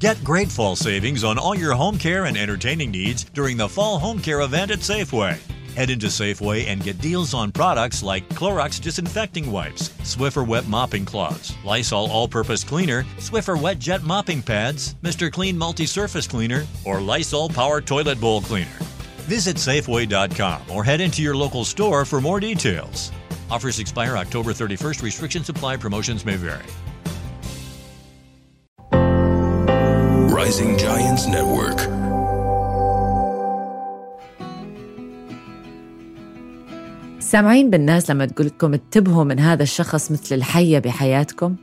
Get great fall savings on all your home care and entertaining needs during the fall home care event at Safeway. Head into Safeway and get deals on products like Clorox disinfecting wipes, Swiffer wet mopping cloths, Lysol all-purpose cleaner, Swiffer wet jet mopping pads, Mr. Clean multi-surface cleaner, or Lysol power toilet bowl cleaner. Visit Safeway.com or head into your local store for more details. Offers expire October 31st. Restrictions apply. Promotions may vary. Rising Giants Network. سامعين بالناس لما تقول لكم انتبهوا من هذا الشخص مثل الحية بحياتكم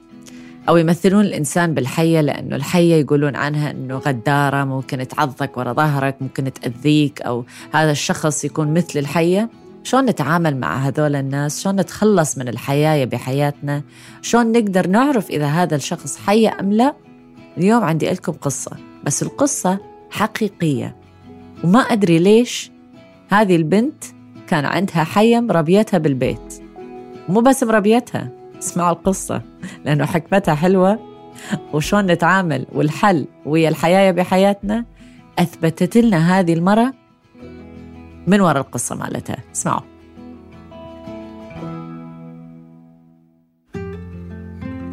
أو يمثلون الإنسان بالحية لأنه الحية يقولون عنها أنه غدارة ممكن تعضك ورا ظهرك ممكن تأذيك أو هذا الشخص يكون مثل الحية. شلون نتعامل مع هذول الناس؟ شلون نتخلص من الحياة بحياتنا؟ شلون نقدر نعرف إذا هذا الشخص حي أم لا؟ اليوم عندي لكم قصة بس القصة حقيقية. وما أدري ليش هذه البنت كان عندها حية مربيتها بالبيت. مو بس مربيتها اسمعوا القصة لأنه حكمتها حلوة. وشون نتعامل والحل ويا الحياة بحياتنا أثبتت لنا هذه المرة من وراء القصة مالتها. اسمعوا.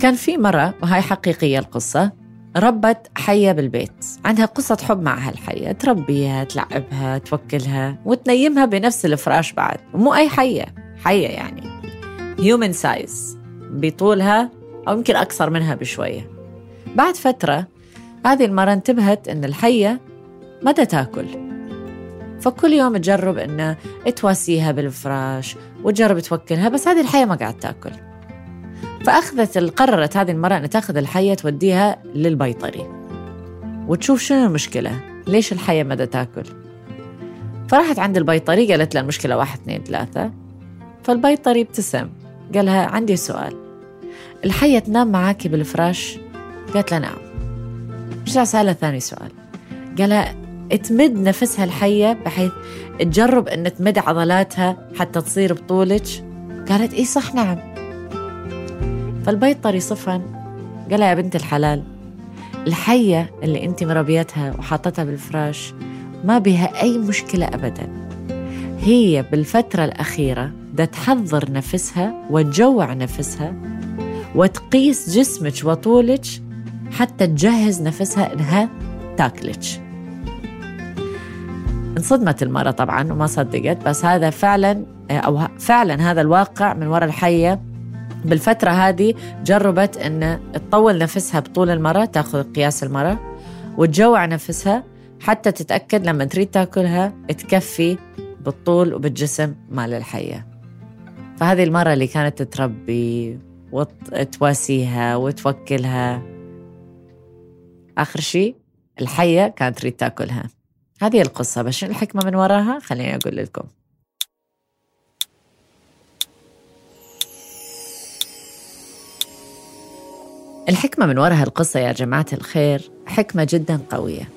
كان في مرة وهاي حقيقية القصة ربت حية بالبيت عندها قصة حب مع هالحية تربيها تلعبها توكلها وتنيمها بنفس الفراش بعد. مو أي حية حية يعني. هيومن سايز بطولها أو يمكن أكثر منها بشوية. بعد فترة هذه المرة انتبهت أن الحية متى تأكل. فكل يوم تجرب أنه تواسيها بالفراش وتجرب توكلها بس هذه الحية ما قاعد تأكل. فأخذت قررت هذه المرة أن تأخذ الحية توديها للبيطري. وتشوف شنو المشكلة؟ ليش الحية ما تاكل؟ فراحت عند البيطري قالت له المشكلة واحد اثنين ثلاثة. فالبيطري ابتسم قالها عندي سؤال. الحية تنام معاكي بالفراش؟ قالت له نعم. رجع سألها ثاني سؤال؟ قالها تمد نفسها الحية بحيث تجرب أن تمد عضلاتها حتى تصير بطولك؟ قالت إيه صح نعم. فالبيطري صفن قال يا بنت الحلال الحية اللي أنت مربيتها وحاطتها بالفراش ما بها أي مشكلة أبدا. هي بالفترة الأخيرة بدها تحضر نفسها وتجوع نفسها وتقيس جسمك وطولك حتى تجهز نفسها إنها تاكلك. انصدمت المرة طبعا وما صدقت بس هذا فعلا أو فعلا هذا الواقع من وراء الحية. بالفترة هذه جربت أن تطول نفسها بطول المرة تأخذ قياس المرة وتجوع نفسها حتى تتأكد لما تريد تأكلها تكفي بالطول وبالجسم مال الحية. فهذه المرة اللي كانت تربي وتواسيها وتوكلها. آخر شيء الحية كانت تريد تأكلها. هذه القصة بس الحكمة من وراها؟ خليني أقول لكم. الحكمة من وراء هالقصة يا جماعة الخير حكمة جدا قوية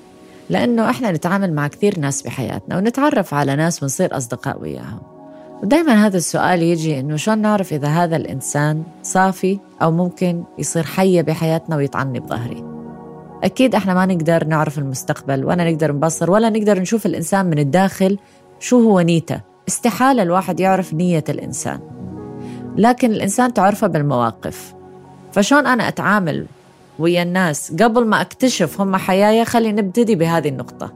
لأنه إحنا نتعامل مع كثير ناس بحياتنا ونتعرف على ناس ونصير أصدقاء وياهم. ودائما هذا السؤال يجي إنه شلون نعرف إذا هذا الإنسان صافي أو ممكن يصير حية بحياتنا ويطعني بظهري؟ أكيد إحنا ما نقدر نعرف المستقبل ولا نقدر نبصر ولا نقدر نشوف الإنسان من الداخل شو هو نيته. استحالة الواحد يعرف نية الإنسان. لكن الإنسان تعرفه بالمواقف. فشون أنا أتعامل ويا الناس؟ قبل ما أكتشف هم حيايا خلي نبتدي بهذه النقطة.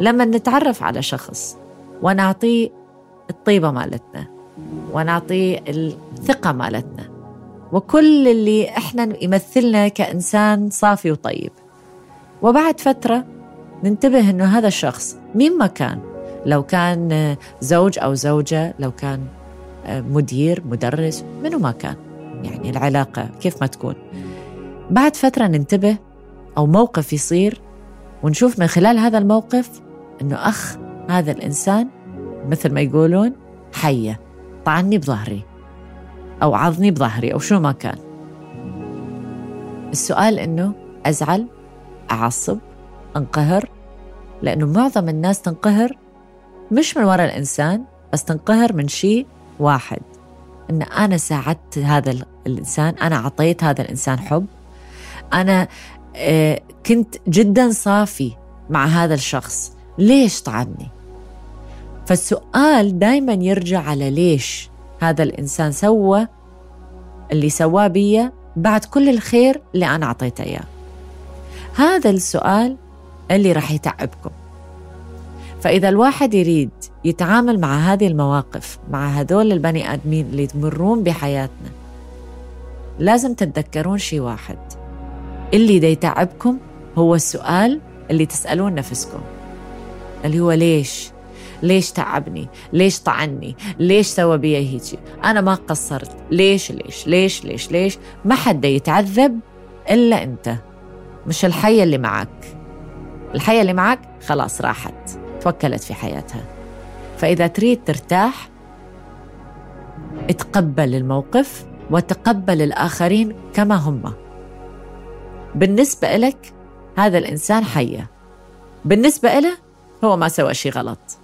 لما نتعرف على شخص ونعطيه الطيبة مالتنا ونعطيه الثقة مالتنا وكل اللي إحنا يمثلنا كإنسان صافي وطيب. وبعد فترة ننتبه إنه هذا الشخص مين ما كان. لو كان زوج أو زوجة لو كان مدير مدرس منو ما كان. يعني العلاقة كيف ما تكون. بعد فترة ننتبه أو موقف يصير ونشوف من خلال هذا الموقف أنه أخ هذا الإنسان مثل ما يقولون حية طعني بظهري أو عضني بظهري أو شو ما كان. السؤال أنه أزعل أعصب أنقهر؟ لأنه معظم الناس تنقهر مش من وراء الإنسان بس تنقهر من شيء واحد. إن أنا ساعدت هذا الإنسان أنا أعطيت هذا الإنسان حب. أنا آه، كنت جدا صافي مع هذا الشخص. ليش طعني فالسؤال دايما يرجع على ليش هذا الإنسان سوى اللي سواه بيا بعد كل الخير اللي أنا أعطيته إياه. هذا السؤال اللي راح يتعبكم. فإذا الواحد يريد يتعامل مع هذه المواقف مع هذول البني آدمين اللي تمرون بحياتنا. لازم تتذكرون شيء واحد. اللي دا يتعبكم هو السؤال اللي تسألون نفسكم. اللي هو ليش؟ ليش تعبني؟ ليش طعني؟ ليش سوى بي هيجي؟ أنا ما قصرت. ليش؟ ليش؟ ليش؟ ليش؟ ليش؟ ما حدا يتعذب إلا أنت. مش الحية اللي معك. الحية اللي معك خلاص راحت. توكلت في حياتها. فإذا تريد ترتاح اتقبل الموقف وتقبل الآخرين كما هم. بالنسبة لك هذا الإنسان حية. بالنسبة له هو ما سوى شيء غلط.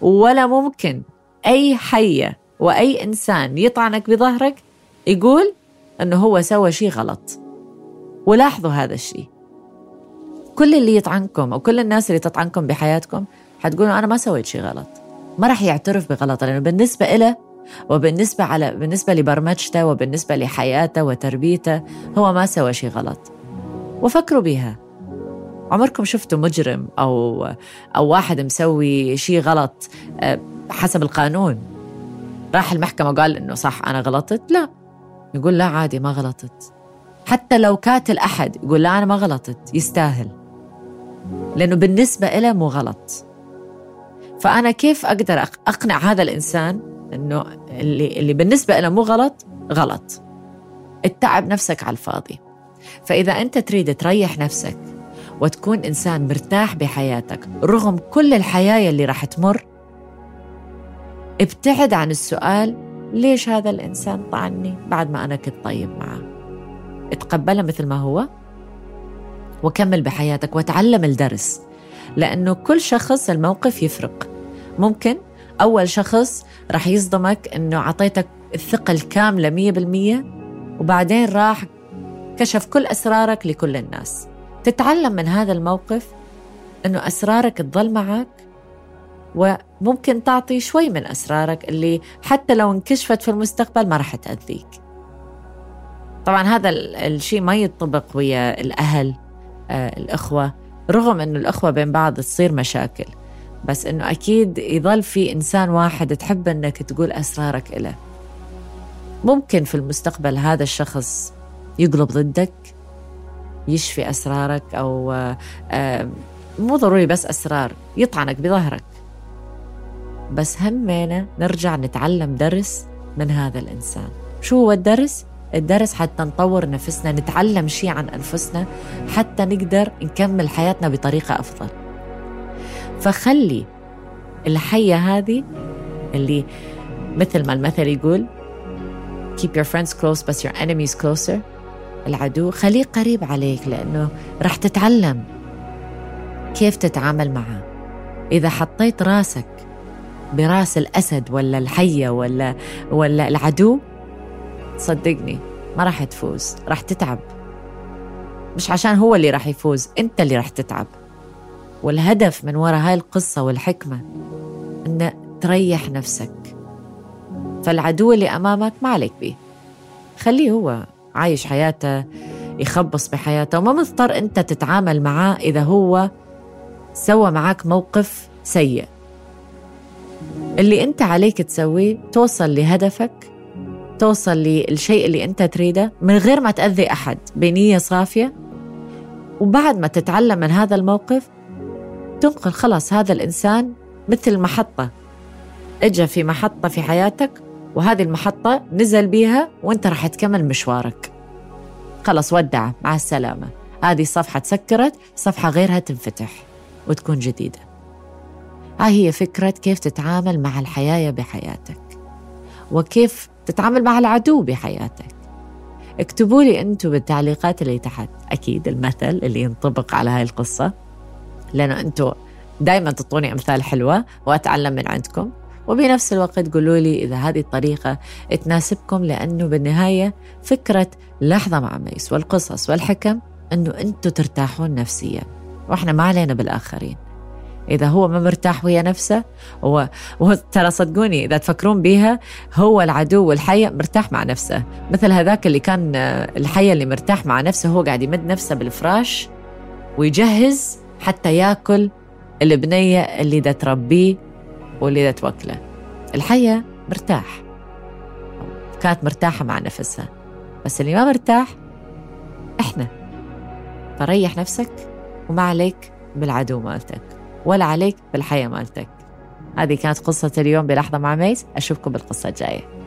ولا ممكن أي حية وأي إنسان يطعنك بظهرك يقول أنه هو سوى شيء غلط. ولاحظوا هذا الشيء كل اللي يطعنكم أو كل الناس اللي تطعنكم بحياتكم حتقولوا أنا ما سويت شيء غلط. ما راح يعترف بغلطه لأنه بالنسبة له وبالنسبة على بالنسبة لبرمجته وبالنسبة لحياته وتربيته هو ما سوى شيء غلط. وفكروا بها عمركم شفتوا مجرم أو أو واحد مسوي شيء غلط آه، حسب القانون؟ راح المحكمة وقال إنه صح أنا غلطت؟ لا. يقول لا عادي ما غلطت. حتى لو كاتل أحد يقول لا أنا ما غلطت يستاهل. لأنه بالنسبة له مو غلط. فأنا كيف أقدر أقنع هذا الإنسان إنه اللي, اللي بالنسبة له مو غلط؟ غلط. اتعب نفسك على الفاضي. فإذا أنت تريد تريح نفسك وتكون إنسان مرتاح بحياتك رغم كل الحياة اللي راح تمر ابتعد عن السؤال ليش هذا الإنسان طعني بعد ما أنا كنت طيب معه؟ اتقبله مثل ما هو وكمل بحياتك وتعلم الدرس لأنه كل شخص الموقف يفرق. ممكن. أول شخص رح يصدمك أنه عطيتك الثقة الكاملة مية بالمية وبعدين راح كشف كل أسرارك لكل الناس. تتعلم من هذا الموقف أنه أسرارك تظل معك وممكن تعطي شوي من أسرارك اللي حتى لو انكشفت في المستقبل ما رح تأذيك. طبعا هذا الشيء ما يطبق ويا الأهل آه الأخوة رغم أنه الأخوة بين بعض تصير مشاكل. بس أنه أكيد يظل في إنسان واحد تحب أنك تقول أسرارك إله. ممكن في المستقبل هذا الشخص يقلب ضدك يشفي أسرارك أو آه، مو ضروري بس أسرار يطعنك بظهرك. بس همينا نرجع نتعلم درس من هذا الإنسان. شو هو الدرس؟ الدرس حتى نطور نفسنا نتعلم شيء عن أنفسنا حتى نقدر نكمل حياتنا بطريقة أفضل. فخلي الحية هذه اللي مثل ما المثل يقول keep your friends close but your enemies closer. العدو خليه قريب عليك لأنه رح تتعلم كيف تتعامل معه. إذا حطيت راسك براس الأسد ولا الحية ولا ولا العدو صدقني ما راح تفوز راح تتعب. مش عشان هو اللي راح يفوز أنت اللي راح تتعب. والهدف من وراء هاي القصة والحكمة ان تريح نفسك. فالعدو اللي أمامك ما عليك بيه. خليه هو عايش حياته يخبص بحياته وما مضطر أنت تتعامل معاه إذا هو سوى معك موقف سيء. اللي أنت عليك تسويه توصل لهدفك توصل للشيء اللي أنت تريده من غير ما تأذي أحد بنية صافية. وبعد ما تتعلم من هذا الموقف تنقل خلاص هذا الإنسان مثل محطة. اجى في محطة في حياتك وهذه المحطة نزل بيها وانت راح تكمل مشوارك. خلاص ودع مع السلامة. هذه الصفحه تسكرت صفحة غيرها تنفتح وتكون جديدة. هاي هي فكرة كيف تتعامل مع الحياة بحياتك. وكيف تتعامل مع العدو بحياتك. اكتبوا لي أنتم بالتعليقات اللي تحت. أكيد المثل اللي ينطبق على هاي القصة. لأنه أنتم دائما تعطوني أمثال حلوة وأتعلم من عندكم. وبنفس الوقت قولوا لي إذا هذه الطريقة تناسبكم لأنه بالنهاية فكرة لحظة مع ميس والقصص والحكم أنه أنتوا ترتاحون نفسيا وإحنا ما علينا بالآخرين. إذا هو ما مرتاح ويا نفسه هو, ترى صدقوني إذا تفكرون بيها هو العدو والحية مرتاح مع نفسه. مثل هذاك اللي كان الحية اللي مرتاح مع نفسه هو قاعد يمد نفسه بالفراش ويجهز حتى ياكل البنية اللي دا تربيه واللي دا توكله. الحية مرتاح. كانت مرتاحة مع نفسها. بس اللي ما مرتاح إحنا. فريح نفسك وما عليك بالعدو مالتك ولا عليك بالحياة مالتك. هذه كانت قصة اليوم بلحظة مع ميس. أشوفكم بالقصة الجاية.